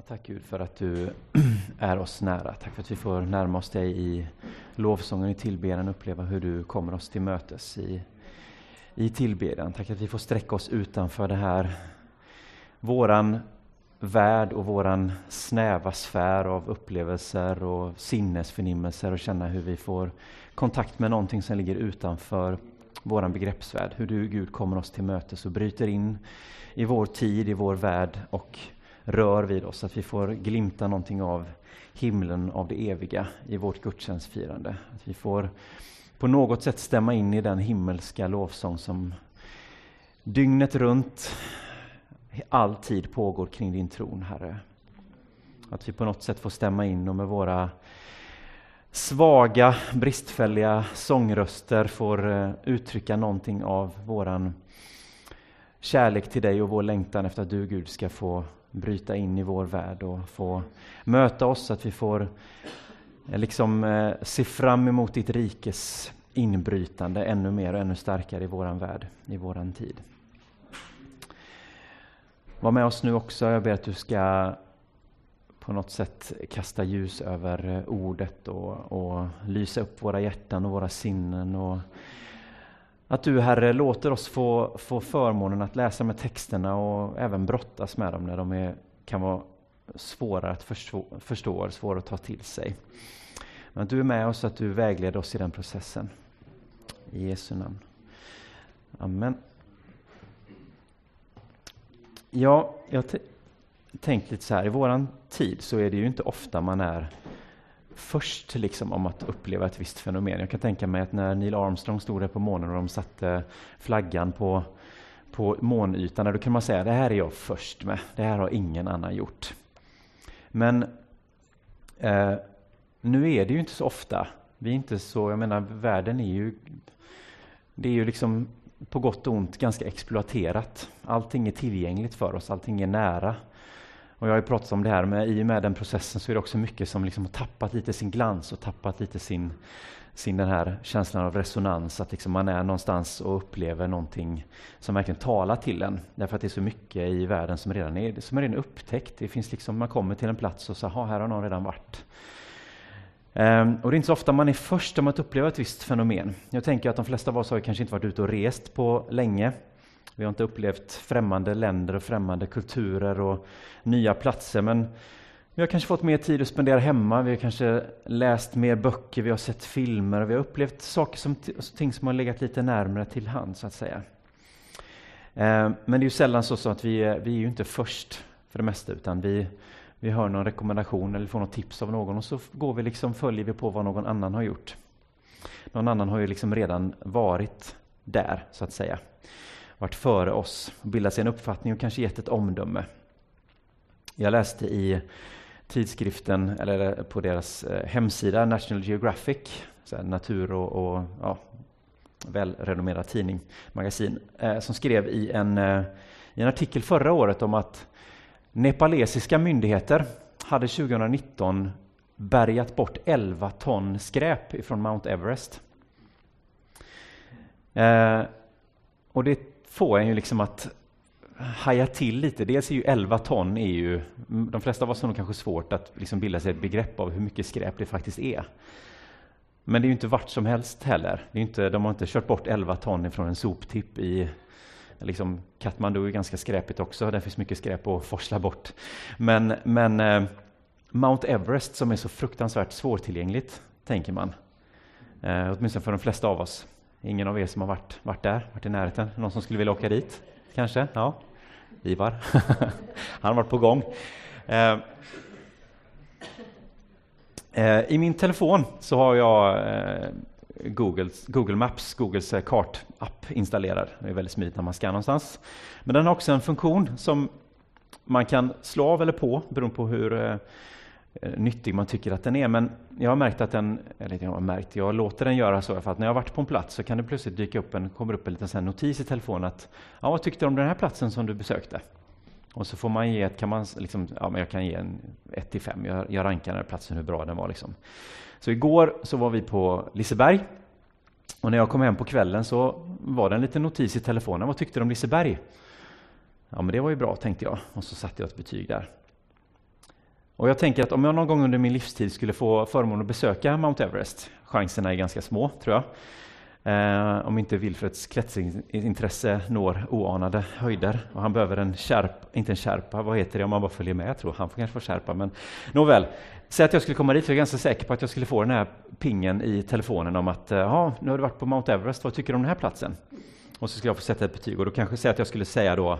Ja, tack Gud för att du är oss nära. Tack för att vi får närma oss dig i lovsången, i tillbedjan, uppleva hur du kommer oss till mötes i, i tillbedjan. Tack att vi får sträcka oss utanför det här, våran värld och våran snäva sfär av upplevelser och sinnesförnimmelser och känna hur vi får kontakt med någonting som ligger utanför våran begreppsvärld. Hur du Gud kommer oss till mötes och bryter in i vår tid, i vår värld och rör vid oss, att vi får glimta någonting av himlen, av det eviga i vårt gudstjänstfirande. Att vi får på något sätt stämma in i den himmelska lovsång som dygnet runt, alltid pågår kring din tron, Herre. Att vi på något sätt får stämma in och med våra svaga, bristfälliga sångröster får eh, uttrycka någonting av våran kärlek till dig och vår längtan efter att du, Gud, ska få bryta in i vår värld och få möta oss, att vi får eh, liksom eh, se fram emot ditt rikes inbrytande ännu mer och ännu starkare i våran värld, i våran tid. Var med oss nu också. Jag ber att du ska på något sätt kasta ljus över eh, ordet och, och lysa upp våra hjärtan och våra sinnen. Och att du, Herre, låter oss få, få förmånen att läsa med texterna och även brottas med dem när de är, kan vara svåra att förstå, förstå svåra att ta till sig. Men att du är med oss, att du vägleder oss i den processen. I Jesu namn. Amen. Ja, jag tänkt lite så här, i våran tid så är det ju inte ofta man är först liksom om att uppleva ett visst fenomen. Jag kan tänka mig att när Neil Armstrong stod där på månen och de satte flaggan på, på månytan, då kan man säga det här är jag först med, det här har ingen annan gjort. Men eh, nu är det ju inte så ofta. Vi är inte så, jag menar världen är ju, det är ju liksom på gott och ont ganska exploaterat. Allting är tillgängligt för oss, allting är nära. Och jag har ju pratat om det här, men i och med den processen så är det också mycket som liksom har tappat lite sin glans och tappat lite sin, sin den här känslan av resonans, att liksom man är någonstans och upplever någonting som verkligen talar till en. Därför att det är så mycket i världen som redan är, som är redan upptäckt. Det finns liksom, man kommer till en plats och så, här har någon redan varit. Um, och det är inte så ofta man är först om att uppleva ett visst fenomen. Jag tänker att de flesta av oss har kanske inte varit ute och rest på länge. Vi har inte upplevt främmande länder och främmande kulturer och nya platser, men vi har kanske fått mer tid att spendera hemma, vi har kanske läst mer böcker, vi har sett filmer, vi har upplevt saker som ting som har legat lite närmare till hand, så att säga. Eh, men det är ju sällan så, att vi är, vi är ju inte först för det mesta, utan vi, vi hör någon rekommendation eller får något tips av någon och så går vi liksom, följer vi på vad någon annan har gjort. Någon annan har ju liksom redan varit där, så att säga varit före oss, och bildat sig en uppfattning och kanske gett ett omdöme. Jag läste i tidskriften, eller på deras eh, hemsida, National Geographic, natur och, och ja, välrenommerad tidning, magasin, eh, som skrev i en, eh, i en artikel förra året om att nepalesiska myndigheter hade 2019 bärgat bort 11 ton skräp ifrån Mount Everest. Eh, och det får en ju liksom att haja till lite. Dels är ju 11 ton, är ju, de flesta av oss har nog kanske svårt att liksom bilda sig ett begrepp av hur mycket skräp det faktiskt är. Men det är ju inte vart som helst heller. Det är inte, de har inte kört bort 11 ton ifrån en soptipp i liksom, Katmandu är ganska skräpigt också, där finns mycket skräp att forsla bort. Men, men eh, Mount Everest som är så fruktansvärt svårtillgängligt, tänker man. Eh, åtminstone för de flesta av oss. Ingen av er som har varit, varit där, varit i närheten? Någon som skulle vilja åka dit? Kanske? Ja? Ivar? Han har varit på gång. Eh, eh, I min telefon så har jag eh, Googles, Google Maps, Googles eh, kartapp installerad. Det är väldigt smidigt när man ska någonstans. Men den har också en funktion som man kan slå av eller på beroende på hur eh, Eh, nyttig man tycker att den är. Men jag har märkt att den, eller jag har märkt, jag låter den göra så, för att när jag har varit på en plats så kan det plötsligt dyka upp en, kommer upp en liten notis i telefonen att ja, vad tyckte du om den här platsen som du besökte? Och så får man ge ett, kan man liksom, ja men jag kan ge en 1 till 5, jag, jag rankar den här platsen hur bra den var liksom. Så igår så var vi på Liseberg och när jag kom hem på kvällen så var det en liten notis i telefonen, vad tyckte du om Liseberg? Ja men det var ju bra tänkte jag och så satte jag ett betyg där. Och jag tänker att om jag någon gång under min livstid skulle få förmånen att besöka Mount Everest, chanserna är ganska små tror jag, Eh, om inte Wilfreds klättringsintresse når oanade höjder och han behöver en kärp, inte en kärpa, vad heter det om man bara följer med? Jag tror han får kanske få kärpa, men nåväl. Säg att jag skulle komma dit, för jag är ganska säker på att jag skulle få den här pingen i telefonen om att eh, ja, nu har du varit på Mount Everest, vad tycker du om den här platsen? Och så skulle jag få sätta ett betyg och då kanske säga att jag skulle säga då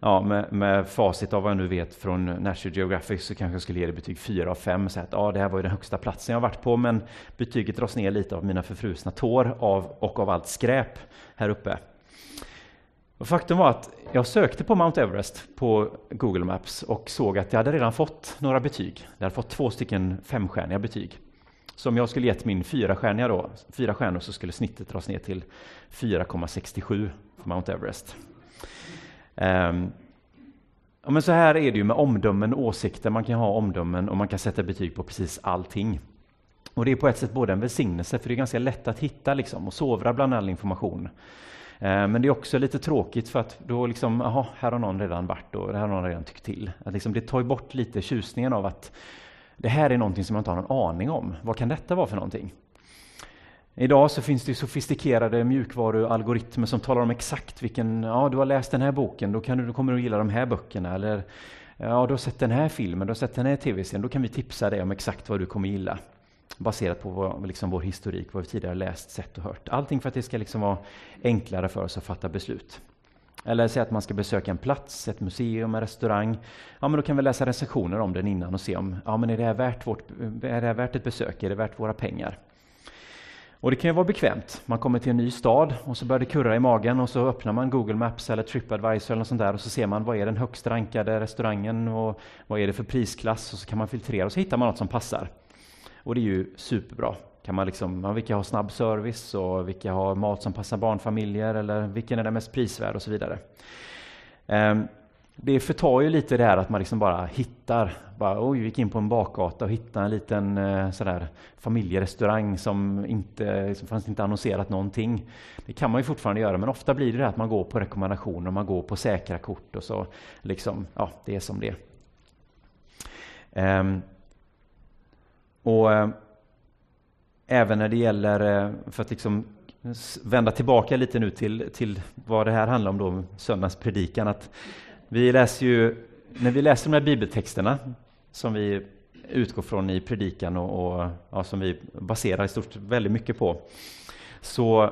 ja, med, med facit av vad jag nu vet från National Geographic så kanske jag skulle ge det betyg 4 av 5 Så att ja, det här var ju den högsta platsen jag varit på, men betyget dras ner lite av mina förfrusna tår av, och av allt skräp här uppe. Och faktum var att jag sökte på Mount Everest på Google Maps och såg att jag hade redan fått några betyg. Jag hade fått två stycken femstjärniga betyg. Så om jag skulle gett min fyra då, fyra stjärnor så skulle snittet dras ner till 4,67 för Mount Everest. Ehm, ja, men så här är det ju med omdömen och åsikter. Man kan ha omdömen och man kan sätta betyg på precis allting. Och det är på ett sätt både en välsignelse, för det är ganska lätt att hitta liksom, och sovra bland all information. Ehm, men det är också lite tråkigt för att då liksom, aha, här har någon redan varit och det här har någon redan tyckt till. Att liksom, det tar bort lite tjusningen av att det här är någonting som man inte har någon aning om. Vad kan detta vara för någonting? Idag så finns det sofistikerade mjukvarualgoritmer som talar om exakt vilken, ja du har läst den här boken, då, kan du, då kommer du gilla de här böckerna. Eller ja, du har sett den här filmen, du har sett den här tv-serien, då kan vi tipsa dig om exakt vad du kommer gilla. Baserat på vår, liksom vår historik, vad vi tidigare läst, sett och hört. Allting för att det ska liksom vara enklare för oss att fatta beslut. Eller säga att man ska besöka en plats, ett museum, en restaurang. Ja, men då kan vi läsa recensioner om den innan och se om ja, men är, det här värt vårt, är det här värt ett besök, är det värt våra pengar? Och det kan ju vara bekvämt. Man kommer till en ny stad och så börjar det kurra i magen och så öppnar man Google Maps eller Tripadvisor eller något sånt där och så ser man vad är den högst rankade restaurangen och vad är det för prisklass och så kan man filtrera och så hittar man något som passar. Och det är ju superbra. Kan man liksom, vilka har snabb service och vilka har mat som passar barnfamiljer eller vilken är den mest prisvärd och så vidare. Um, det förtar ju lite det här att man liksom bara hittar, bara, oj, vi gick in på en bakgata och hittade en liten eh, sådär, familjerestaurang som inte som fanns inte annonserat någonting. Det kan man ju fortfarande göra, men ofta blir det, det att man går på rekommendationer, man går på säkra kort och så liksom, ja, det är som det är. Um, och uh, även när det gäller, eh, för att liksom vända tillbaka lite nu till, till vad det här handlar om då, söndagspredikan, att vi läser ju, när vi läser de här bibeltexterna som vi utgår från i predikan och, och ja, som vi baserar i stort väldigt mycket på, så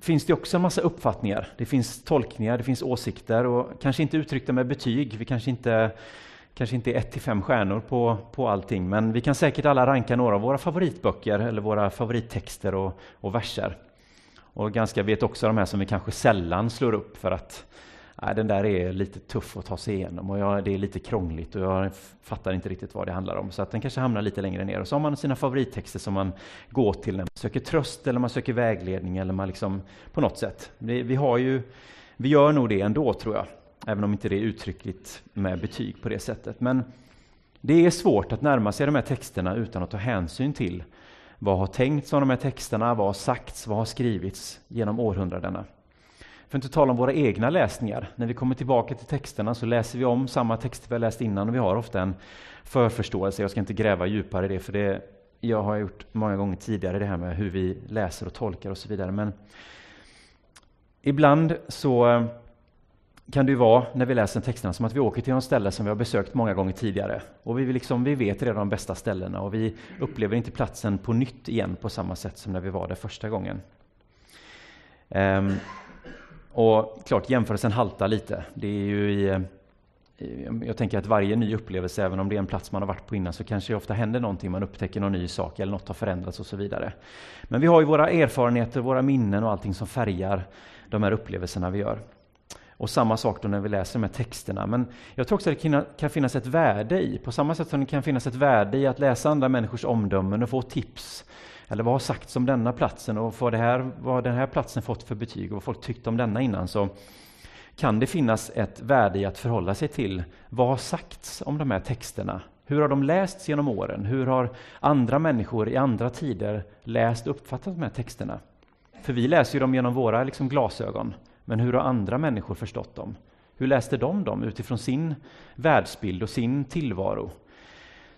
finns det också en massa uppfattningar. Det finns tolkningar, det finns åsikter och kanske inte uttryckta med betyg. Vi kanske inte, kanske inte är ett till fem stjärnor på, på allting, men vi kan säkert alla ranka några av våra favoritböcker eller våra favorittexter och, och verser. Och ganska vet också de här som vi kanske sällan slår upp för att nej, den där är lite tuff att ta sig igenom och jag, det är lite krångligt och jag fattar inte riktigt vad det handlar om. Så att den kanske hamnar lite längre ner. Och så har man sina favorittexter som man går till när man söker tröst eller man söker vägledning eller man liksom på något sätt. Vi, vi har ju, vi gör nog det ändå tror jag, även om inte det är uttryckligt med betyg på det sättet. Men det är svårt att närma sig de här texterna utan att ta hänsyn till vad har tänkts om de här texterna, vad har sagts, vad har skrivits genom århundradena. För att inte tala om våra egna läsningar. När vi kommer tillbaka till texterna så läser vi om samma texter vi har läst innan och vi har ofta en förförståelse. Jag ska inte gräva djupare i det, för det jag har gjort många gånger tidigare, det här med hur vi läser och tolkar och så vidare. Men ibland så eh, kan det ju vara, när vi läser texterna, som att vi åker till något ställe som vi har besökt många gånger tidigare. Och vi, liksom, vi vet redan de bästa ställena och vi upplever inte platsen på nytt igen på samma sätt som när vi var där första gången. Um, och klart, jämförelsen haltar lite. Det är ju i, jag tänker att varje ny upplevelse, även om det är en plats man har varit på innan, så kanske det ofta händer någonting, man upptäcker någon ny sak eller något har förändrats och så vidare. Men vi har ju våra erfarenheter, våra minnen och allting som färgar de här upplevelserna vi gör. Och samma sak då när vi läser de här texterna. Men jag tror också att det kan finnas ett värde i, på samma sätt som det kan finnas ett värde i att läsa andra människors omdömen och få tips eller vad har sagts om denna platsen och vad, det här, vad den här platsen fått för betyg och vad folk tyckte om denna innan, så kan det finnas ett värde i att förhålla sig till vad har sagts om de här texterna? Hur har de lästs genom åren? Hur har andra människor i andra tider läst och uppfattat de här texterna? För vi läser ju dem genom våra liksom, glasögon, men hur har andra människor förstått dem? Hur läste de dem utifrån sin världsbild och sin tillvaro?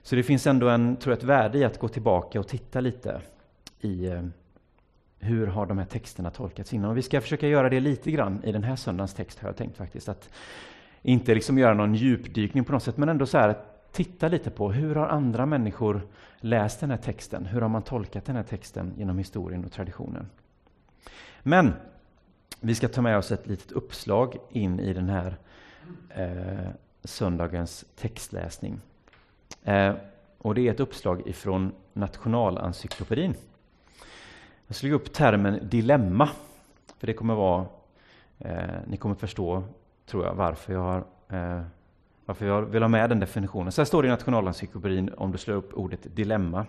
Så det finns ändå en, tror jag, ett värde i att gå tillbaka och titta lite i eh, hur har de här texterna tolkats innan. Och vi ska försöka göra det lite grann i den här söndagens text har jag tänkt faktiskt. Att inte liksom göra någon djupdykning på något sätt, men ändå så här, titta lite på hur har andra människor läst den här texten? Hur har man tolkat den här texten genom historien och traditionen? Men vi ska ta med oss ett litet uppslag in i den här eh, söndagens textläsning. Eh, och det är ett uppslag ifrån Nationalencyklopedin. Jag slog upp termen dilemma, för det kommer vara, eh, ni kommer förstå, tror jag, varför jag har eh, varför jag vill ha med den definitionen. Så här står det i Nationalencyklopedin om du slår upp ordet dilemma.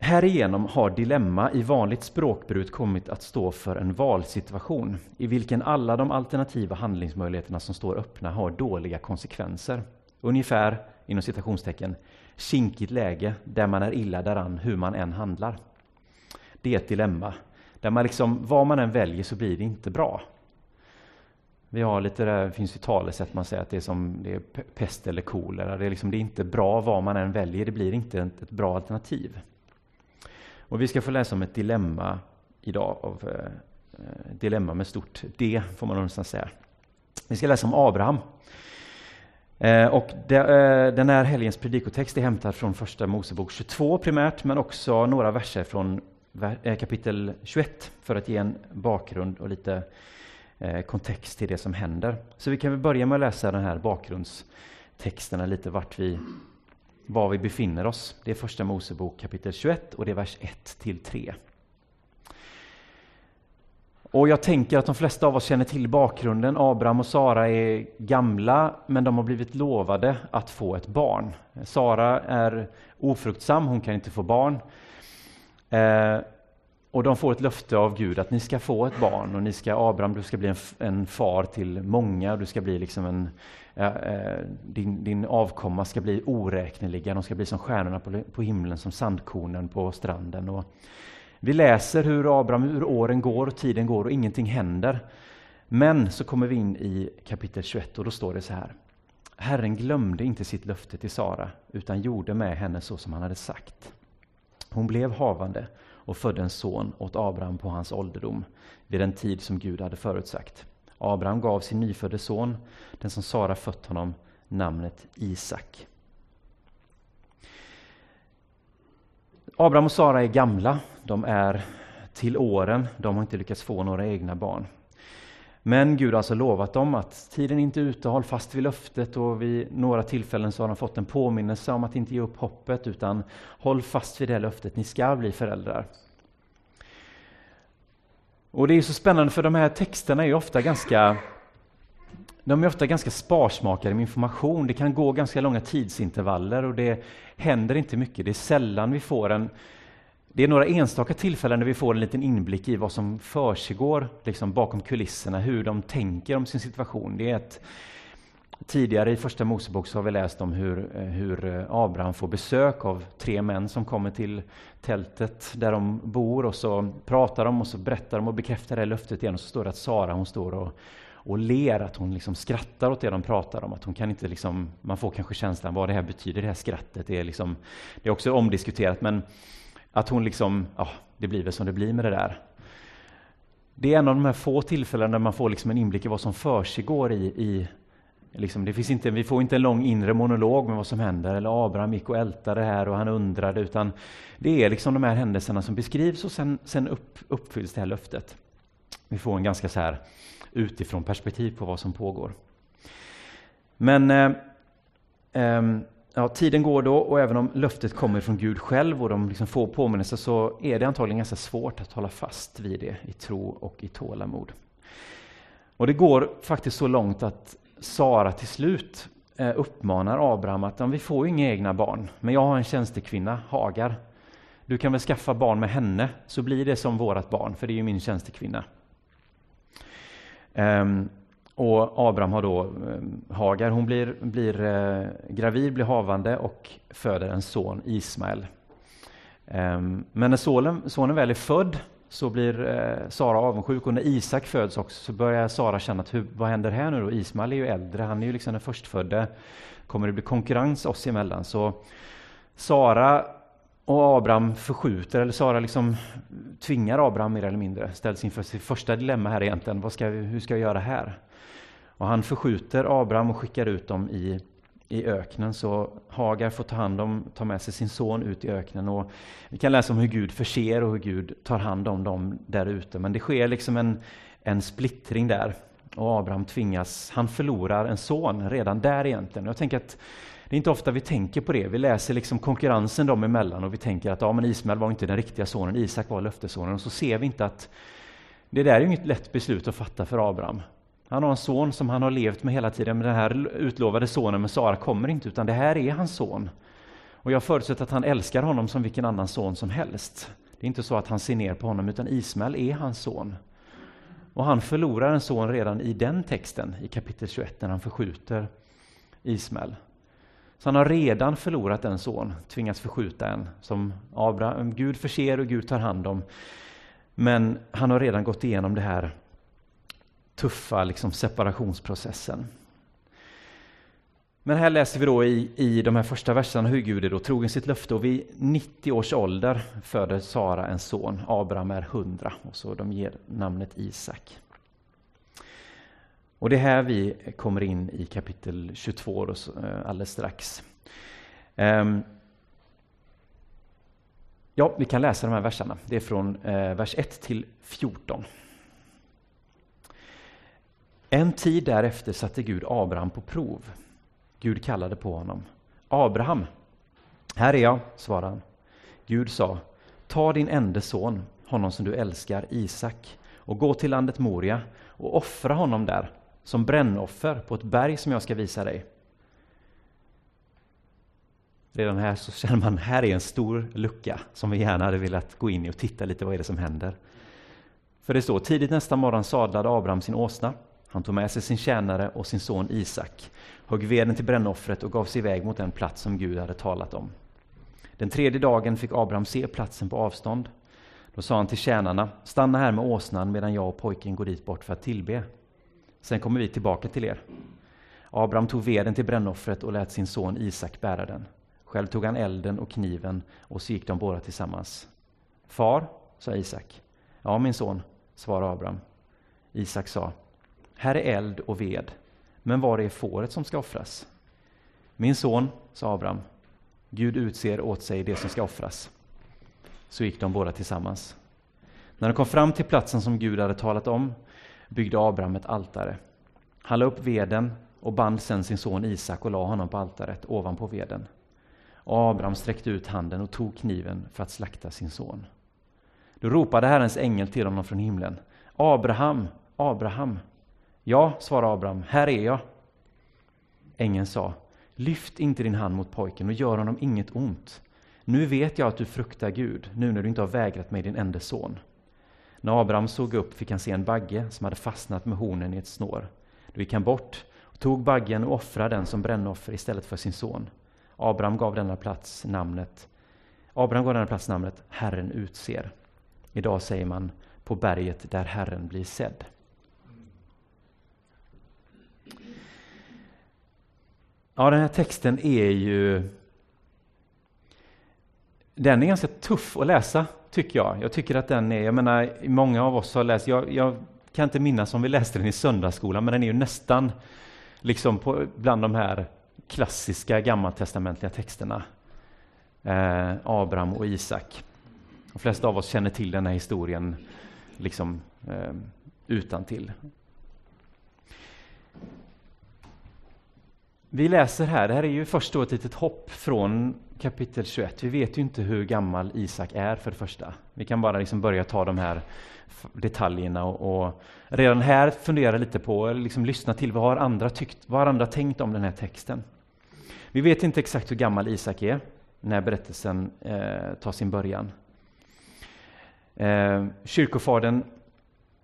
Härigenom har dilemma i vanligt språkbruk kommit att stå för en valsituation i vilken alla de alternativa handlingsmöjligheterna som står öppna har dåliga konsekvenser. Ungefär, inom citationstecken, kinkigt läge där man är illa däran hur man än handlar. Det är ett dilemma. Där man liksom, vad man än väljer så blir det inte bra. Vi har lite där, det finns ju talesätt man säger att det är som det är pest eller kolera. Det är, liksom, det är inte bra vad man än väljer, det blir inte ett, ett bra alternativ. Och vi ska få läsa om ett dilemma idag, av eh, eh dilemma med stort D, får man nästan säga. Vi ska läsa om Abraham. Eh, och de, eh, den här helgens predikotext är hämtad från Första Mosebok 22 primärt, men också några verser från eh, kapitel 21 för att ge en bakgrund och lite eh, kontext till det som händer. Så vi kan väl börja med att läsa den här bakgrundstexterna, lite vart vi, var vi befinner oss. Det är Första Mosebok kapitel 21 och det är vers 1 till 3. Och jag tänker att de flesta av oss känner till bakgrunden. Abraham och Sara är gamla, men de har blivit lovade att få ett barn. Sara är ofruktsam, hon kan inte få barn. Eh, och de får ett löfte av Gud att ni ska få ett barn och ni ska, Abraham, du ska bli en, en far till många, du ska bli liksom en, eh, eh, din, din avkomma ska bli oräkneliga, de ska bli som stjärnorna på, på himlen, som sandkornen på stranden. Och vi läser hur Abraham, hur åren går och tiden går och ingenting händer. Men så kommer vi in i kapitel 21 och då står det så här. Herren glömde inte sitt löfte till Sara, utan gjorde med henne så som han hade sagt. Hon blev havande och födde en son åt Abraham på hans ålderdom, vid den tid som Gud hade förutsagt. Abraham gav sin nyfödde son, den som Sara fött honom, namnet Isak. Abraham och Sara är gamla, de är till åren, de har inte lyckats få några egna barn. Men Gud har alltså lovat dem att tiden inte är ute, håll fast vid löftet och vid några tillfällen så har de fått en påminnelse om att inte ge upp hoppet utan håll fast vid det löftet, ni ska bli föräldrar. Och det är så spännande för de här texterna är ofta ganska de är ofta ganska sparsmakade med information. Det kan gå ganska långa tidsintervaller och det händer inte mycket. Det är sällan vi får en det är några enstaka tillfällen där vi får en liten inblick i vad som försiggår liksom bakom kulisserna, hur de tänker om sin situation. Det är ett, tidigare i Första Mosebok så har vi läst om hur, eh, hur eh, Abraham får besök av tre män som kommer till tältet där de bor och så pratar de och så berättar de och bekräftar det löftet igen och så står det att Sara hon står och, och ler, att hon liksom skrattar åt det de pratar om. Att hon kan inte liksom, man får kanske känslan vad det här betyder, det här skrattet. Det är, liksom, det är också omdiskuterat men att hon liksom, ja, det blir väl som det blir med det där. Det är en av de här få tillfällen där man får liksom en inblick i vad som försiggår i, i liksom, det finns inte, vi får inte en lång inre monolog med vad som händer, eller Abraham gick och ältade här och han undrade, utan det är liksom de här händelserna som beskrivs och sen, sen upp, uppfylls det här löftet. Vi får en ganska så här utifrån perspektiv på vad som pågår. Men eh, eh, ja, tiden går då och även om löftet kommer från Gud själv och de liksom får påminnelser så är det antagligen ganska svårt att hålla fast vid det i tro och i tålamod. Och det går faktiskt så långt att Sara till slut eh, uppmanar Abraham att vi får ju inga egna barn, men jag har en tjänstekvinna, Hagar. Du kan väl skaffa barn med henne, så blir det som vårt barn, för det är ju min tjänstekvinna. Um, och Abraham har då eh, Hagar, hon blir, blir eh, gravid, blir havande och föder en son, Ismael. Ehm, men när sonen, sonen väl är född så blir eh, Sara avundsjuk och när Isak föds också så börjar Sara känna att hur, vad händer här nu då? Ismael är ju äldre, han är ju liksom den förstfödde. Kommer det bli konkurrens oss emellan? Så Sara och Abraham förskjuter, eller Sara liksom tvingar Abraham mer eller mindre, ställs inför sitt första dilemma här egentligen. Vad ska vi, hur ska jag göra här? Och han förskjuter Abraham och skickar ut dem i, i öknen. Så Hagar får ta hand om, ta med sig sin son ut i öknen. Och vi kan läsa om hur Gud förser och hur Gud tar hand om dem där ute. Men det sker liksom en, en splittring där. Och Abraham tvingas, han förlorar en son redan där egentligen. Jag tänker att det är inte ofta vi tänker på det. Vi läser liksom konkurrensen dem emellan och vi tänker att ja, men Ismael var inte den riktiga sonen, Isak var löftessonen. Och så ser vi inte att det där är inget lätt beslut att fatta för Abraham. Han har en son som han har levt med hela tiden, men den här utlovade sonen med Sara kommer inte, utan det här är hans son. Och jag förutsätter att han älskar honom som vilken annan son som helst. Det är inte så att han ser ner på honom, utan Ismael är hans son. Och han förlorar en son redan i den texten, i kapitel 21, när han förskjuter Ismael. Så han har redan förlorat en son, tvingats förskjuta en, som Abraham, Gud förser och Gud tar hand om. Men han har redan gått igenom det här tuffa liksom, separationsprocessen. Men här läser vi då i, i de här första verserna hur Gud är då trogen sitt löfte och vid 90 års ålder föder Sara en son, Abraham är 100 och så de ger namnet Isak. Och det är här vi kommer in i kapitel 22 då, eh, alldeles strax. Um, ja, vi kan läsa de här verserna. Det är från eh, vers 1 till 14. En tid därefter satte Gud Abraham på prov. Gud kallade på honom. Abraham, här är jag, svarade han. Gud sa, ta din enda son, honom som du älskar, Isak, och gå till landet Moria och offra honom där som brännoffer på ett berg som jag ska visa dig. Redan här så känner man, här är en stor lucka som vi gärna hade velat gå in i och titta lite, vad är det som händer? För det står, tidigt nästa morgon sadlade Abraham sin åsna. Han tog med sig sin tjänare och sin son Isak, högg veden till brännoffret och gav sig iväg mot den plats som Gud hade talat om. Den tredje dagen fick Abraham se platsen på avstånd. Då sa han till tjänarna, stanna här med åsnan medan jag och pojken går dit bort för att tillbe. Sen kommer vi tillbaka till er. Abraham tog veden till brännoffret och lät sin son Isak bära den. Själv tog han elden och kniven och så gick de båda tillsammans. Far, sa Isak. Ja, min son, svarade Abraham. Isak sa, här är eld och ved, men var är fåret som ska offras? Min son, sa Abraham, Gud utser åt sig det som ska offras. Så gick de båda tillsammans. När de kom fram till platsen som Gud hade talat om byggde Abraham ett altare. Han la upp veden och band sedan sin son Isak och la honom på altaret ovanpå veden. Och Abraham sträckte ut handen och tog kniven för att slakta sin son. Då ropade Herrens ängel till honom från himlen. Abraham, Abraham. Ja, svarade Abraham, här är jag. Ängeln sa, lyft inte din hand mot pojken och gör honom inget ont. Nu vet jag att du fruktar Gud, nu när du inte har vägrat mig din enda son. När Abraham såg upp fick han se en bagge som hade fastnat med hornen i ett snår. Då gick han bort och tog baggen och offrade den som brännoffer istället för sin son. Abraham gav denna plats namnet Abraham gav denna plats namnet Herren utser. Idag säger man på berget där Herren blir sedd. Ja, den här texten är ju den är ganska tuff att läsa, tycker jag. Jag tycker att den är, jag menar, många av oss har läst, jag, jag kan inte minnas om vi läste den i söndagsskolan, men den är ju nästan liksom på, bland de här klassiska gammaltestamentliga texterna. Eh, Abraham och Isak. De flesta av oss känner till den här historien liksom eh, utan till. Vi läser här, det här är ju först då ett litet hopp från kapitel 21. Vi vet ju inte hur gammal Isak är för det första. Vi kan bara liksom börja ta de här detaljerna och, och redan här fundera lite på, liksom lyssna till vad har andra tyckt, vad har andra tänkt om den här texten? Vi vet inte exakt hur gammal Isak är när berättelsen eh, tar sin början. Eh, kyrkofadern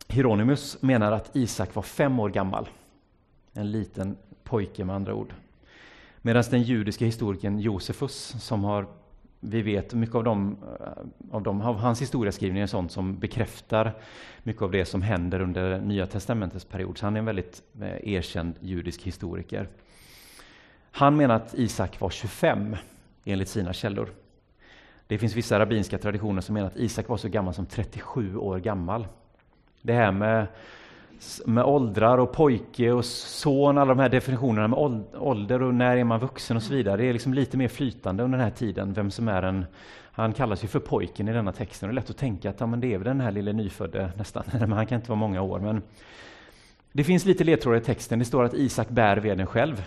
Hieronymus menar att Isak var fem år gammal. En liten pojke med andra ord. Medan den judiska historikern Josefus, som har vi vet mycket av, dem, eh, av, dem, av hans historieskrivning är sånt som bekräftar mycket av det som händer under Nya Testamentets period. Så han är en väldigt eh, erkänd judisk historiker. Han menar att Isak var 25 enligt sina källor. Det finns vissa rabbinska traditioner som menar att Isak var så gammal som 37 år gammal. Det här med, med åldrar och pojke och son, alla de här definitionerna med ålder och när är man vuxen och så vidare. Det är liksom lite mer flytande under den här tiden, vem som är en han kallas ju för pojken i denna texten. Det är lätt att tänka att ja, men det är väl den här lille nyfödde nästan, men han kan inte vara många år. Men det finns lite ledtrådar i texten. Det står att Isak bär veden själv.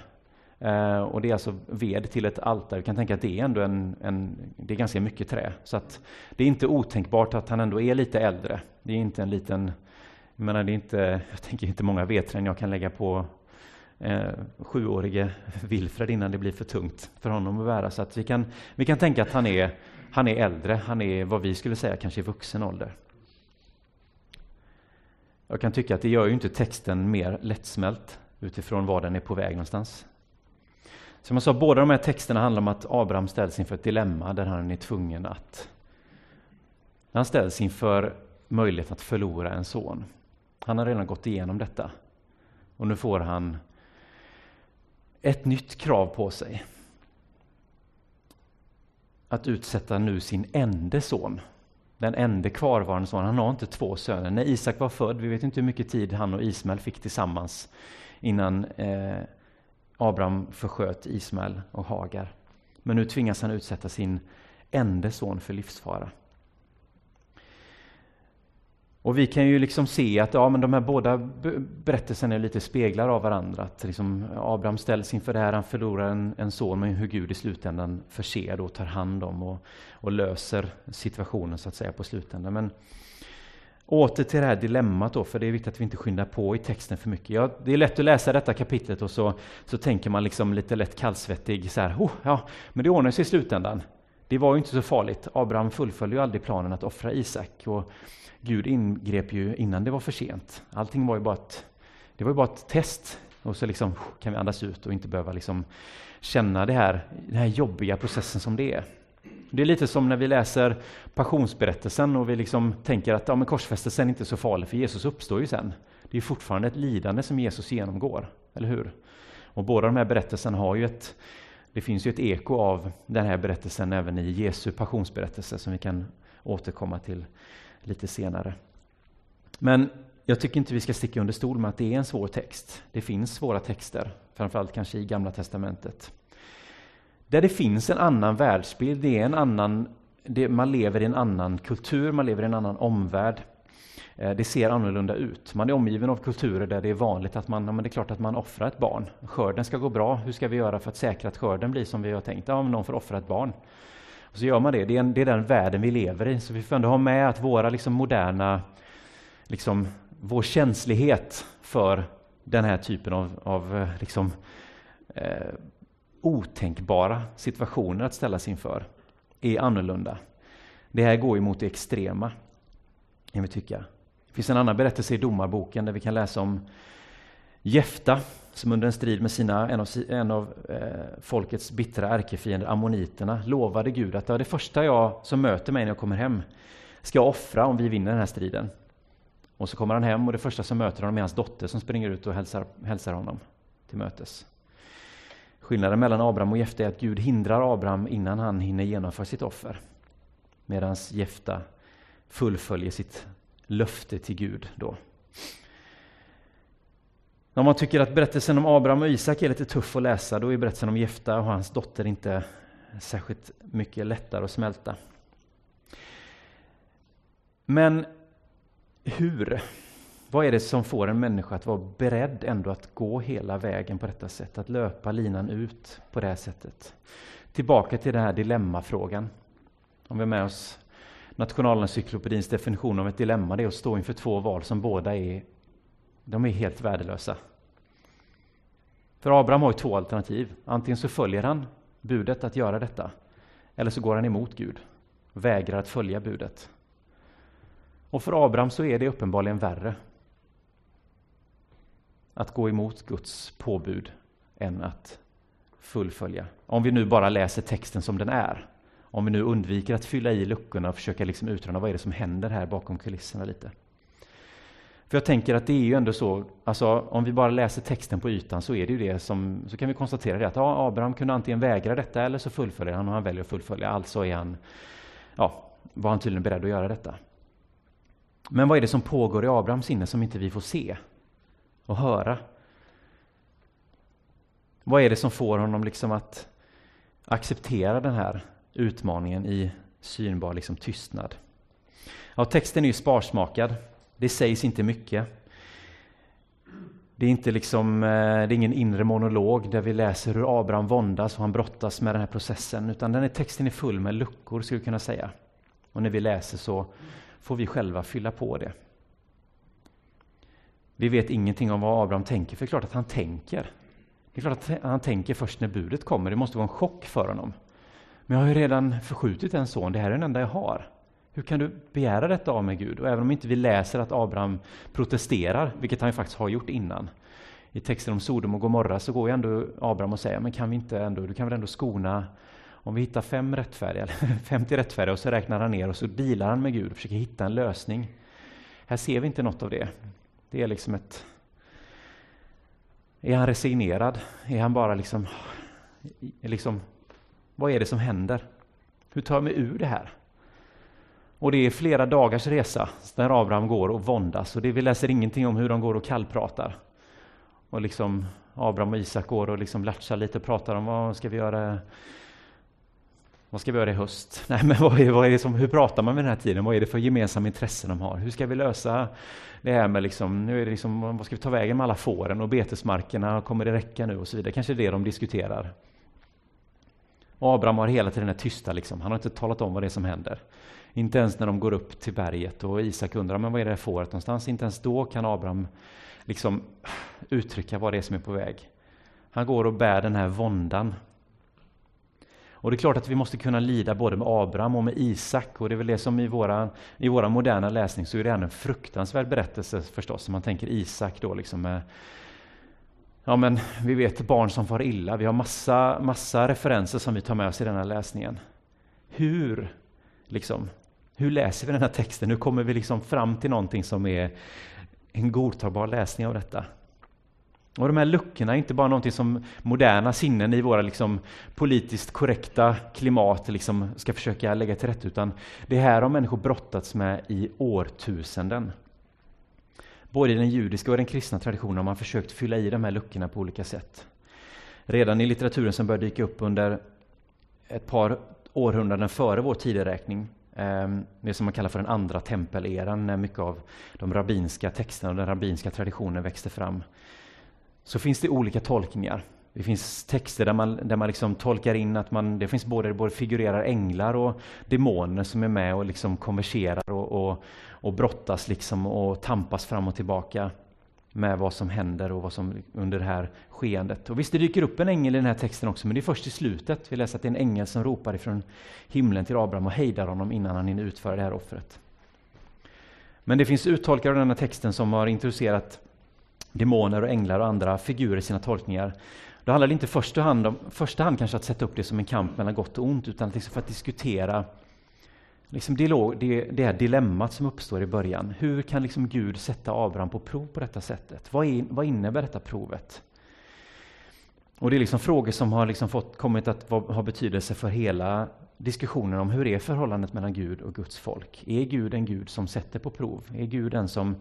Eh, och det är alltså ved till ett altare. Vi kan tänka att det är ändå en, en, det är ganska mycket trä. Så att det är inte otänkbart att han ändå är lite äldre. Det är inte en liten, jag menar det är inte, jag tänker inte många vedträn jag kan lägga på eh, sjuårige Wilfred innan det blir för tungt för honom att bära. Så att vi kan, vi kan tänka att han är, han är äldre, han är vad vi skulle säga kanske i vuxen ålder. Jag kan tycka att det gör ju inte texten mer lättsmält utifrån var den är på väg någonstans. Som jag sa, båda de här texterna handlar om att Abraham ställs inför ett dilemma där han är tvungen att... Han ställs inför möjligheten att förlora en son. Han har redan gått igenom detta. Och nu får han ett nytt krav på sig. Att utsätta nu sin ende son. Den enda kvarvarande sonen. Han har inte två söner. När Isak var född, vi vet inte hur mycket tid han och Ismael fick tillsammans innan eh, Abraham försköt Ismael och Hagar. Men nu tvingas han utsätta sin enda son för livsfara. Och vi kan ju liksom se att ja, men de här båda berättelserna är lite speglar av varandra. Att liksom Abraham ställs inför det här, han förlorar en, en son, men hur Gud i slutändan förser och tar hand om och, och löser situationen så att säga på slutändan. Men Åter till det här dilemmat då, för det är viktigt att vi inte skyndar på i texten för mycket. Ja, det är lätt att läsa detta kapitlet och så, så tänker man liksom lite lätt kallsvettig så här, oh, ja, men det ordnar sig i slutändan. Det var ju inte så farligt. Abraham fullföljde ju aldrig planen att offra Isak och Gud ingrep ju innan det var för sent. Allting var ju bara ett, det var ju bara ett test och så liksom kan vi andas ut och inte behöva liksom känna det här, den här jobbiga processen som det är. Det är lite som när vi läser passionsberättelsen och vi liksom tänker att ja, men korsfästelsen är inte så farlig, för Jesus uppstår ju sen. Det är fortfarande ett lidande som Jesus genomgår, eller hur? Och båda de här berättelserna har ju ett, det finns ju ett eko av den här berättelsen även i Jesu passionsberättelse som vi kan återkomma till lite senare. Men jag tycker inte vi ska sticka under stol med att det är en svår text. Det finns svåra texter, framförallt kanske i Gamla Testamentet. Där det finns en annan världsbild, det är en annan, det, man lever i en annan kultur, man lever i en annan omvärld. Eh, det ser annorlunda ut. Man är omgiven av kulturer där det är vanligt att man, men det är klart att man offrar ett barn. Skörden ska gå bra, hur ska vi göra för att säkra att skörden blir som vi har tänkt? Ja, någon får offra ett barn. Och så gör man det, det är, en, det är den världen vi lever i. Så vi får ändå ha med att våra liksom, moderna, liksom, vår känslighet för den här typen av, av liksom, eh, otänkbara situationer att ställas inför är annorlunda. Det här går ju mot det extrema, kan vi tycka. Det finns en annan berättelse i Domarboken där vi kan läsa om Jefta som under en strid med sina, en av, en av eh, folkets bittra ärkefiender, ammoniterna, lovade Gud att det första jag som möter mig när jag kommer hem ska jag offra om vi vinner den här striden. Och så kommer han hem och det första som möter honom är hans dotter som springer ut och hälsar, hälsar honom till mötes. Skillnaden mellan Abraham och Jefta är att Gud hindrar Abraham innan han hinner genomföra sitt offer. Medan Jefta fullföljer sitt löfte till Gud då. Om man tycker att berättelsen om Abraham och Isak är lite tuff att läsa, då är berättelsen om Jefta och hans dotter inte särskilt mycket lättare att smälta. Men hur vad är det som får en människa att vara beredd ändå att gå hela vägen på detta sätt, att löpa linan ut på det här sättet? Tillbaka till den här dilemmafrågan. Om vi har med oss Nationalencyklopedins definition av ett dilemma, det är att stå inför två val som båda är, de är helt värdelösa. För Abraham har ju två alternativ. Antingen så följer han budet att göra detta, eller så går han emot Gud, och vägrar att följa budet. Och för Abraham så är det uppenbarligen värre att gå emot Guds påbud än att fullfölja. Om vi nu bara läser texten som den är. Om vi nu undviker att fylla i luckorna och försöka liksom utröna vad är det som händer här bakom kulisserna lite. För jag tänker att det är ju ändå så, alltså om vi bara läser texten på ytan så är det ju det som, så kan vi konstatera det att ja, Abraham kunde antingen vägra detta eller så fullföljer han och han väljer att fullfölja, alltså är han, ja, var han tydligen beredd att göra detta. Men vad är det som pågår i Abrahams sinne som inte vi får se och höra? Vad är det som får honom liksom att acceptera den här utmaningen i synbar liksom tystnad? Ja, texten är ju sparsmakad. Det sägs inte mycket. Det är, inte liksom, eh, det är ingen inre monolog där vi läser hur Abraham våndas och han brottas med den här processen, utan den här texten är full med luckor, skulle vi kunna säga. Och när vi läser så får vi själva fylla på det. Vi vet ingenting om vad Abraham tänker, för det är klart att han tänker. Det är klart att han tänker först när budet kommer, det måste vara en chock för honom. Men jag har ju redan förskjutit en son, det här är den enda jag har. Hur kan du begära detta av mig Gud? Och även om inte vi läser att Abraham protesterar, vilket han ju faktiskt har gjort innan. I texten om Sodom och Gomorra så går ju ändå Abraham och säger, men kan vi inte ändå, du kan väl ändå skona om vi hittar fem rättfärdiga, eller 50 rättfärdiga, och så räknar han ner och så dealar han med Gud och försöker hitta en lösning. Här ser vi inte något av det. Det är liksom ett... Är han resignerad? Är han bara liksom... liksom vad är det som händer? Hur tar jag mig ur det här? Och det är flera dagars resa där Abraham går och våndas och det, vi läser ingenting om hur de går och kallpratar. Och liksom Abraham och Isak går och liksom latchar lite och pratar om vad ska vi göra vad ska vi göra i höst? Nej, men vad är, vad är det som, hur pratar man vid den här tiden? Vad är det för gemensamma intressen de har? Hur ska vi lösa det här med, liksom, nu är det liksom, vad ska vi ta vägen med alla fåren och betesmarkerna? Kommer det räcka nu? och så vidare. Kanske det är det de diskuterar. Och Abraham har hela tiden är tysta, liksom. han har inte talat om vad det är som händer. Inte ens när de går upp till berget och Isak undrar men vad är det fåret någonstans. Inte ens då kan Abraham liksom uttrycka vad det är som är på väg. Han går och bär den här våndan. Och det är klart att vi måste kunna lida både med Abraham och med Isak. Och det är väl det som i våra, i våra moderna läsning så är det en fruktansvärd berättelse förstås. Om man tänker Isak då liksom med Ja, men vi vet barn som far illa. Vi har massa, massa referenser som vi tar med oss i den här läsningen. Hur liksom, hur läser vi den här texten? Hur kommer vi liksom fram till någonting som är en godtagbar läsning av detta? Och de här luckorna är inte bara någonting som moderna sinnen i våra liksom politiskt korrekta klimat liksom ska försöka lägga till rätta, utan det här har människor brottats med i årtusenden. Både i den judiska och den kristna traditionen har man försökt fylla i de här luckorna på olika sätt. Redan i litteraturen som började dyka upp under ett par århundraden före vår tideräkning ehm, det som man kallar för den andra tempeleran, när mycket av de rabbinska texterna och den rabbinska traditionen växte fram. Så finns det olika tolkningar. Det finns texter där man, där man liksom tolkar in att man, det finns både, både figurerar änglar och demoner som är med och liksom konverserar och, och, och brottas liksom och tampas fram och tillbaka med vad som händer och vad som under det här skeendet. Och visst, det dyker upp en ängel i den här texten också, men det är först i slutet. Vi läser att det är en ängel som ropar ifrån himlen till Abraham och hejdar honom innan han hinner utföra det här offret. Men det finns uttolkare av den här texten som har introducerat demoner och änglar och andra figurer i sina tolkningar. Då handlar det inte i första hand om första hand kanske att sätta upp det som en kamp mellan gott och ont, utan liksom för att diskutera liksom dialog, det, det här dilemmat som uppstår i början. Hur kan liksom Gud sätta Abraham på prov på detta sättet? Vad, är, vad innebär detta provet? Och Det är liksom frågor som har liksom fått, kommit att ha betydelse för hela diskussionen om hur är förhållandet mellan Gud och Guds folk. Är Gud en Gud som sätter på prov? Är Gud den som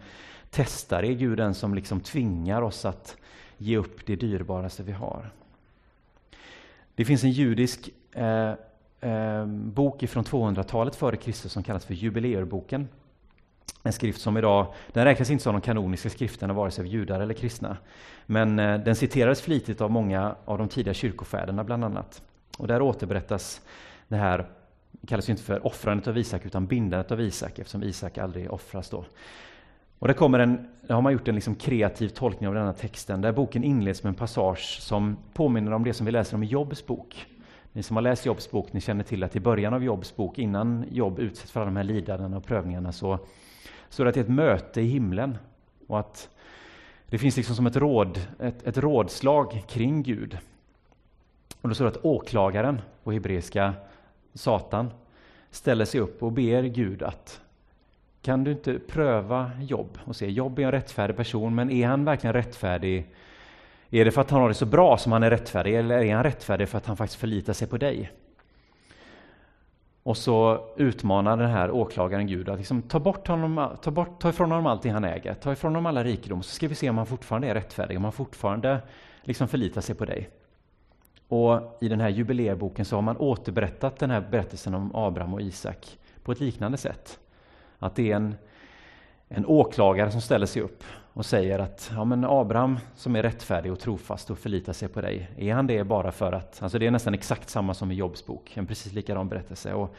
testar? Är Gud den som liksom tvingar oss att ge upp det dyrbaraste vi har? Det finns en judisk eh, eh, bok från 200-talet före Kristus som kallas för Jubileerboken. En skrift som idag, den räknas inte som de kanoniska skrifterna vare sig av judar eller kristna. Men eh, den citerades flitigt av många av de tidiga kyrkofäderna bland annat. Och där återberättas det här, kallas ju inte för offrandet av Isak utan bindandet av Isak eftersom Isak aldrig offras då. Och där, kommer en, där har man gjort en liksom kreativ tolkning av denna texten där boken inleds med en passage som påminner om det som vi läser om i Jobs bok. Ni som har läst Jobs bok, ni känner till att i början av Jobs bok, innan Jobb utsätts för alla de här lidandena och prövningarna, så står det att det är ett möte i himlen. Och att det finns liksom som ett, råd, ett, ett rådslag kring Gud. Och då står det att åklagaren, på hebreiska, Satan, ställer sig upp och ber Gud att kan du inte pröva Jobb och se, Jobb är en rättfärdig person, men är han verkligen rättfärdig? Är det för att han har det så bra som han är rättfärdig, eller är han rättfärdig för att han faktiskt förlitar sig på dig? Och så utmanar den här åklagaren Gud att liksom ta, bort honom, ta, bort, ta ifrån honom allting han äger, ta ifrån honom alla rikedom, så ska vi se om han fortfarande är rättfärdig, om han fortfarande liksom förlitar sig på dig. Och i den här jubileerboken så har man återberättat den här berättelsen om Abraham och Isak på ett liknande sätt. Att det är en, en åklagare som ställer sig upp och säger att ja, men Abraham som är rättfärdig och trofast och förlitar sig på dig, är han det bara för att, alltså det är nästan exakt samma som i Jobs bok, en precis likadan berättelse. Och,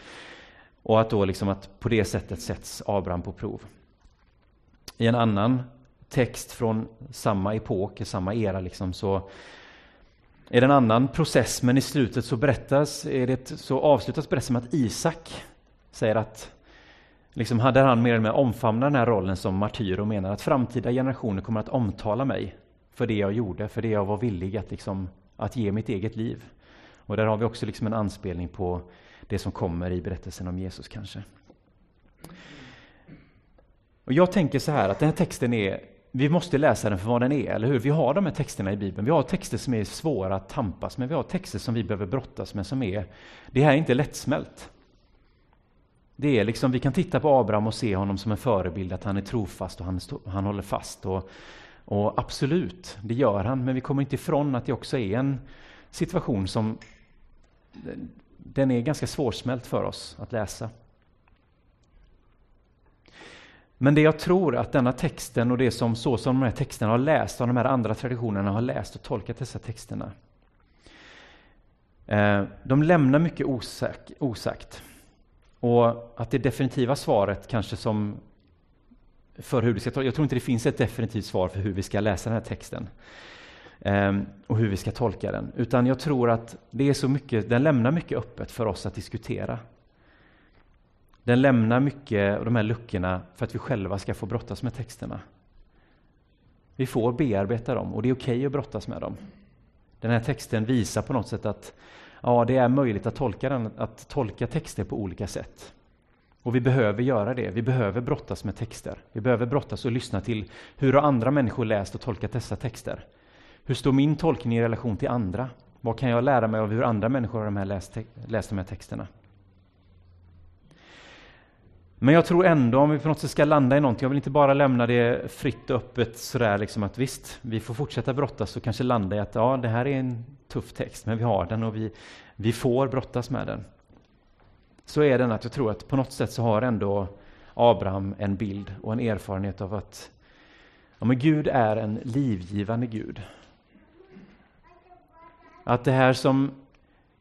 och att då liksom att på det sättet sätts Abraham på prov. I en annan text från samma epok, samma era, liksom, så är det en annan process, men i slutet så berättas, är det, så avslutas berättelsen med att Isak säger att liksom hade han mer eller mindre omfamnat den här rollen som martyr och menar att framtida generationer kommer att omtala mig för det jag gjorde, för det jag var villig att, liksom, att ge mitt eget liv. Och där har vi också liksom en anspelning på det som kommer i berättelsen om Jesus kanske. Och jag tänker så här att den här texten är, vi måste läsa den för vad den är, eller hur? Vi har de här texterna i Bibeln. Vi har texter som är svåra att tampas med, vi har texter som vi behöver brottas med som är, det här är inte lättsmält. Det är liksom, vi kan titta på Abraham och se honom som en förebild, att han är trofast och han, han håller fast. Och, och absolut, det gör han, men vi kommer inte ifrån att det också är en situation som den är ganska svårsmält för oss att läsa. Men det jag tror att denna texten och det som så som de här texterna har läst, och de här andra traditionerna har läst och tolkat dessa texterna, eh, de lämnar mycket osagt. Och att det definitiva svaret kanske som för hur du ska Jag tror inte det finns ett definitivt svar för hur vi ska läsa den här texten ehm, och hur vi ska tolka den, utan jag tror att det är så mycket, den lämnar mycket öppet för oss att diskutera. Den lämnar mycket av de här luckorna för att vi själva ska få brottas med texterna. Vi får bearbeta dem och det är okej okay att brottas med dem. Den här texten visar på något sätt att ja, det är möjligt att tolka, den, att tolka texter på olika sätt. Och vi behöver göra det. Vi behöver brottas med texter. Vi behöver brottas och lyssna till hur har andra människor läst och tolkat dessa texter? Hur står min tolkning i relation till andra? Vad kan jag lära mig av hur andra människor har läst, läst de här texterna? Men jag tror ändå, om vi på något sätt ska landa i någonting, jag vill inte bara lämna det fritt och öppet sådär liksom att visst, vi får fortsätta brottas och kanske landa i att ja, det här är en tuff text, men vi har den och vi, vi får brottas med den. Så är den att jag tror att på något sätt så har ändå Abraham en bild och en erfarenhet av att ja, men Gud är en livgivande Gud. Att det här som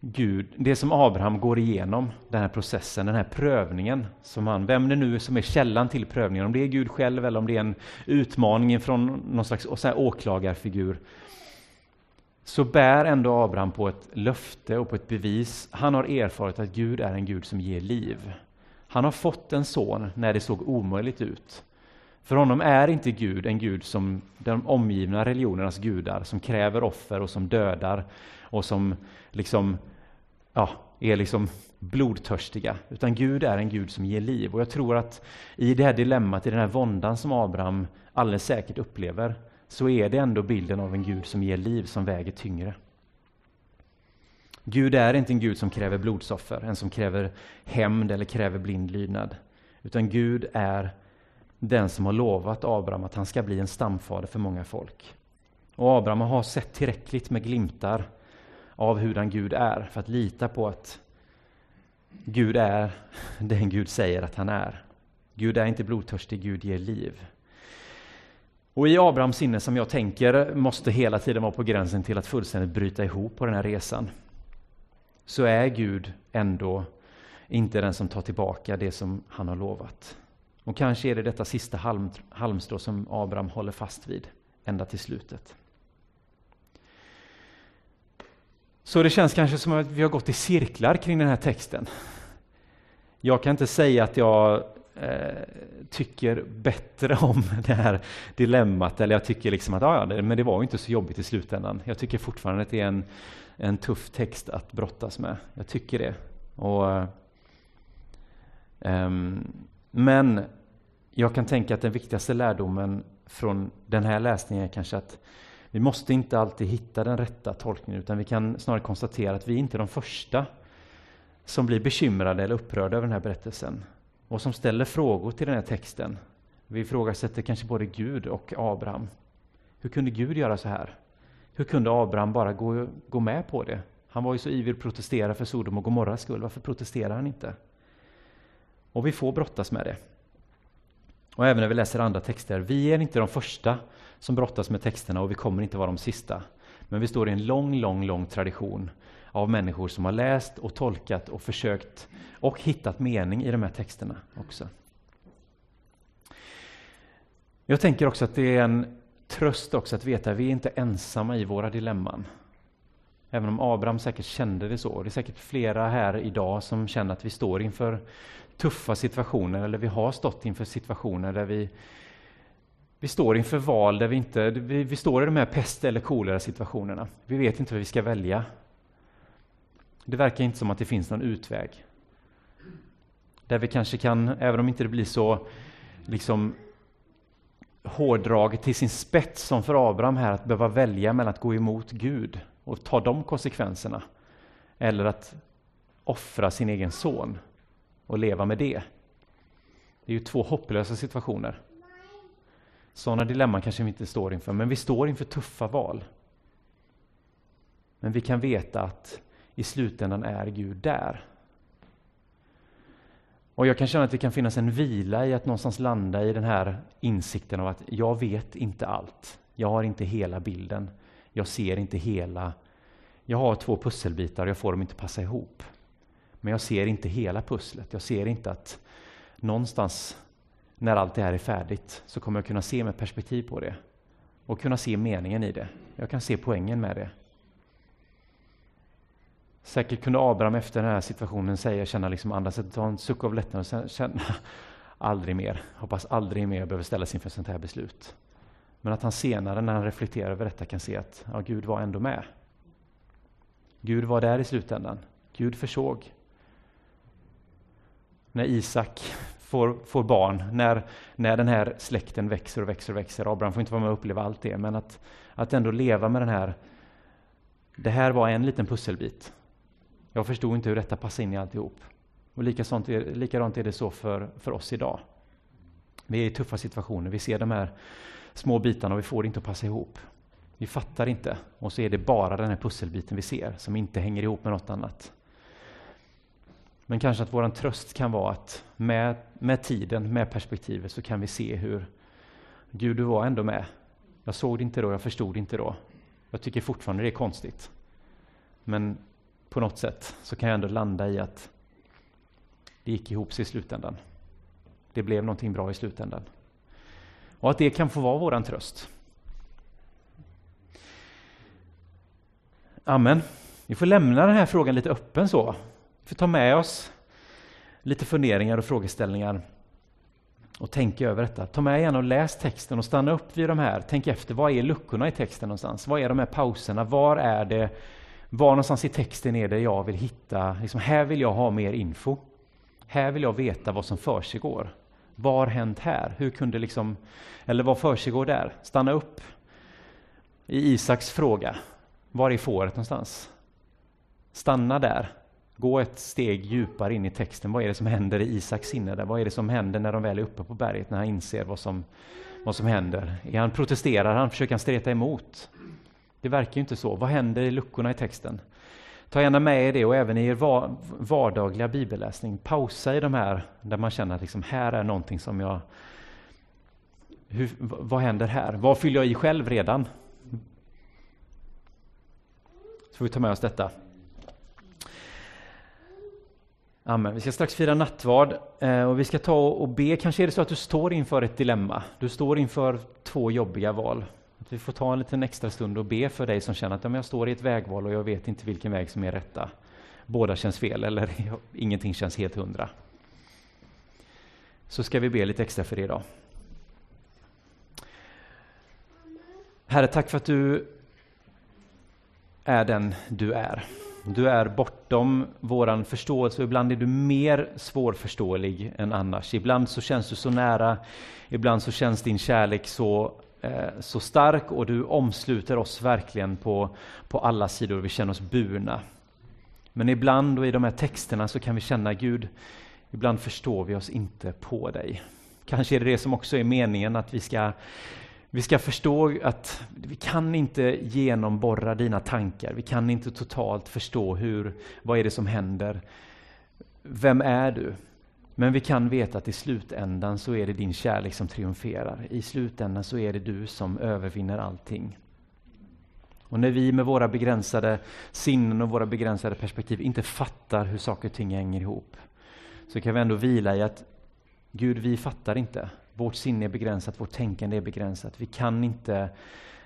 Gud, det som Abraham går igenom, den här processen, den här prövningen, som han, vem det nu är som är källan till prövningen, om det är Gud själv eller om det är en utmaning från någon slags så här, åklagarfigur, så bär ändå Abraham på ett löfte och på ett bevis. Han har erfarit att Gud är en Gud som ger liv. Han har fått en son när det såg omöjligt ut. För honom är inte Gud en Gud som de omgivna religionernas gudar, som kräver offer och som dödar och som liksom, ja, är liksom blodtörstiga. Utan Gud är en Gud som ger liv. Och jag tror att i det här dilemmat, i den här våndan som Abraham alldeles säkert upplever, så är det ändå bilden av en Gud som ger liv som väger tyngre. Gud är inte en Gud som kräver blodsoffer, en som kräver hämnd eller kräver blind lydnad. Utan Gud är den som har lovat Abraham att han ska bli en stamfader för många folk. Och Abraham har sett tillräckligt med glimtar av hurdan Gud är för att lita på att Gud är den Gud säger att han är. Gud är inte blodtörstig, Gud ger liv. Och i Abrahams sinne som jag tänker måste hela tiden vara på gränsen till att fullständigt bryta ihop på den här resan. Så är Gud ändå inte den som tar tillbaka det som han har lovat. Och kanske är det detta sista halm, halmstrå som Abraham håller fast vid ända till slutet. Så det känns kanske som att vi har gått i cirklar kring den här texten. Jag kan inte säga att jag eh, tycker bättre om det här dilemmat, eller jag tycker liksom att ja, det, men det var ju inte så jobbigt i slutändan. Jag tycker fortfarande att det är en, en tuff text att brottas med. Jag tycker det. Och, um, men jag kan tänka att den viktigaste lärdomen från den här läsningen är kanske att vi måste inte alltid hitta den rätta tolkningen utan vi kan snarare konstatera att vi inte är de första som blir bekymrade eller upprörda över den här berättelsen och som ställer frågor till den här texten. Vi ifrågasätter kanske både Gud och Abraham. Hur kunde Gud göra så här? Hur kunde Abraham bara gå, gå med på det? Han var ju så ivrig att protestera för Sodom och Gomorras skull. Varför protesterar han inte? Och vi får brottas med det. Och även när vi läser andra texter. Vi är inte de första som brottas med texterna och vi kommer inte vara de sista. Men vi står i en lång, lång, lång tradition av människor som har läst och tolkat och försökt och hittat mening i de här texterna också. Jag tänker också att det är en tröst också att veta att vi är inte ensamma i våra dilemman. Även om Abraham säkert kände det så. Det är säkert flera här idag som känner att vi står inför tuffa situationer eller vi har stått inför situationer där vi, vi står inför val där vi inte, vi, vi står i de här pest eller kolera situationerna. Vi vet inte vad vi ska välja. Det verkar inte som att det finns någon utväg. Där vi kanske kan, även om inte det blir så liksom hårdraget till sin spets som för Abraham här, att behöva välja mellan att gå emot Gud och ta de konsekvenserna, eller att offra sin egen son och leva med det. Det är ju två hopplösa situationer. Sådana dilemman kanske vi inte står inför, men vi står inför tuffa val. Men vi kan veta att i slutändan är Gud där. Och jag kan känna att det kan finnas en vila i att någonstans landa i den här insikten av att jag vet inte allt. Jag har inte hela bilden. Jag ser inte hela. Jag har två pusselbitar och jag får dem inte passa ihop. Men jag ser inte hela pusslet. Jag ser inte att någonstans när allt det här är färdigt så kommer jag kunna se med perspektiv på det och kunna se meningen i det. Jag kan se poängen med det. Säkert kunde Abraham efter den här situationen säga, känna liksom andas, ta en suck av lättnad och sen känna aldrig mer, hoppas aldrig mer behöver ställas inför ett sånt här beslut. Men att han senare när han reflekterar över detta kan se att ja, Gud var ändå med. Gud var där i slutändan. Gud försåg. När Isak får, får barn, när, när den här släkten växer och växer och växer. Abraham får inte vara med och uppleva allt det, men att, att ändå leva med den här det här var en liten pusselbit jag förstod inte hur detta passade in i alltihop. Och likadant är, likadant är det så för, för oss idag. Vi är i tuffa situationer, vi ser de här små bitarna och vi får det inte att passa ihop. Vi fattar inte och så är det bara den här pusselbiten vi ser som inte hänger ihop med något annat. Men kanske att vår tröst kan vara att med, med tiden, med perspektivet så kan vi se hur Gud, du var ändå med. Jag såg det inte då, jag förstod det inte då. Jag tycker fortfarande det är konstigt. Men på något sätt så kan jag ändå landa i att det gick ihop sig i slutändan. Det blev någonting bra i slutändan. Och att det kan få vara våran tröst. Amen. Vi får lämna den här frågan lite öppen så. Får ta med oss lite funderingar och frågeställningar och tänka över detta. Ta med igen och läs texten och stanna upp vid de här. Tänk efter, vad är luckorna i texten någonstans? Vad är de här pauserna? Var är det var någonstans i texten är det jag vill hitta, liksom, här vill jag ha mer info. Här vill jag veta vad som försiggår. Vad har hänt här? Hur kunde liksom, eller vad försiggår där? Stanna upp i Isaks fråga. Var är fåret någonstans? Stanna där. Gå ett steg djupare in i texten. Vad är det som händer i Isaks sinne? Där? Vad är det som händer när de väl är uppe på berget, när han inser vad som, vad som händer? Är han protesterar han? Försöker han streta emot? Det verkar ju inte så. Vad händer i luckorna i texten? Ta gärna med er det och även i er vardagliga bibelläsning. Pausa i de här där man känner att liksom, här är någonting som jag... Hur, vad händer här? Vad fyller jag i själv redan? Så får vi ta med oss detta. Amen. Vi ska strax fira nattvard eh, och vi ska ta och be. Kanske är det så att du står inför ett dilemma. Du står inför två jobbiga val. Att vi får ta en liten extra stund och be för dig som känner att ja, jag står i ett vägval och jag vet inte vilken väg som är rätta. Båda känns fel eller ingenting känns helt hundra. Så ska vi be lite extra för det idag. Herre, tack för att du är den du är. Du är bortom våran förståelse och ibland är du mer svårförståelig än annars. Ibland så känns du så nära, ibland så känns din kärlek så, eh, så stark och du omsluter oss verkligen på, på alla sidor. Vi känner oss burna. Men ibland och i de här texterna så kan vi känna Gud, ibland förstår vi oss inte på dig. Kanske är det det som också är meningen, att vi ska vi ska förstå att vi kan inte genomborra dina tankar. Vi kan inte totalt förstå hur, vad är det som händer. Vem är du? Men vi kan veta att i slutändan så är det din kärlek som triumferar. I slutändan så är det du som övervinner allting. Och när vi med våra begränsade sinnen och våra begränsade perspektiv inte fattar hur saker och ting hänger ihop, så kan vi ändå vila i att Gud, vi fattar inte. Vårt sinne är begränsat, vårt tänkande är begränsat. Vi kan inte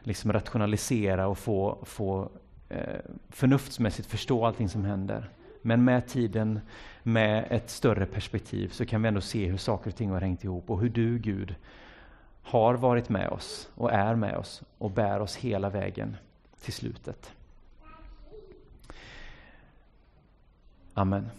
liksom rationalisera och få, få eh, förnuftsmässigt förstå allting som händer. Men med tiden, med ett större perspektiv, så kan vi ändå se hur saker och ting har hängt ihop och hur du, Gud, har varit med oss och är med oss och bär oss hela vägen till slutet. Amen.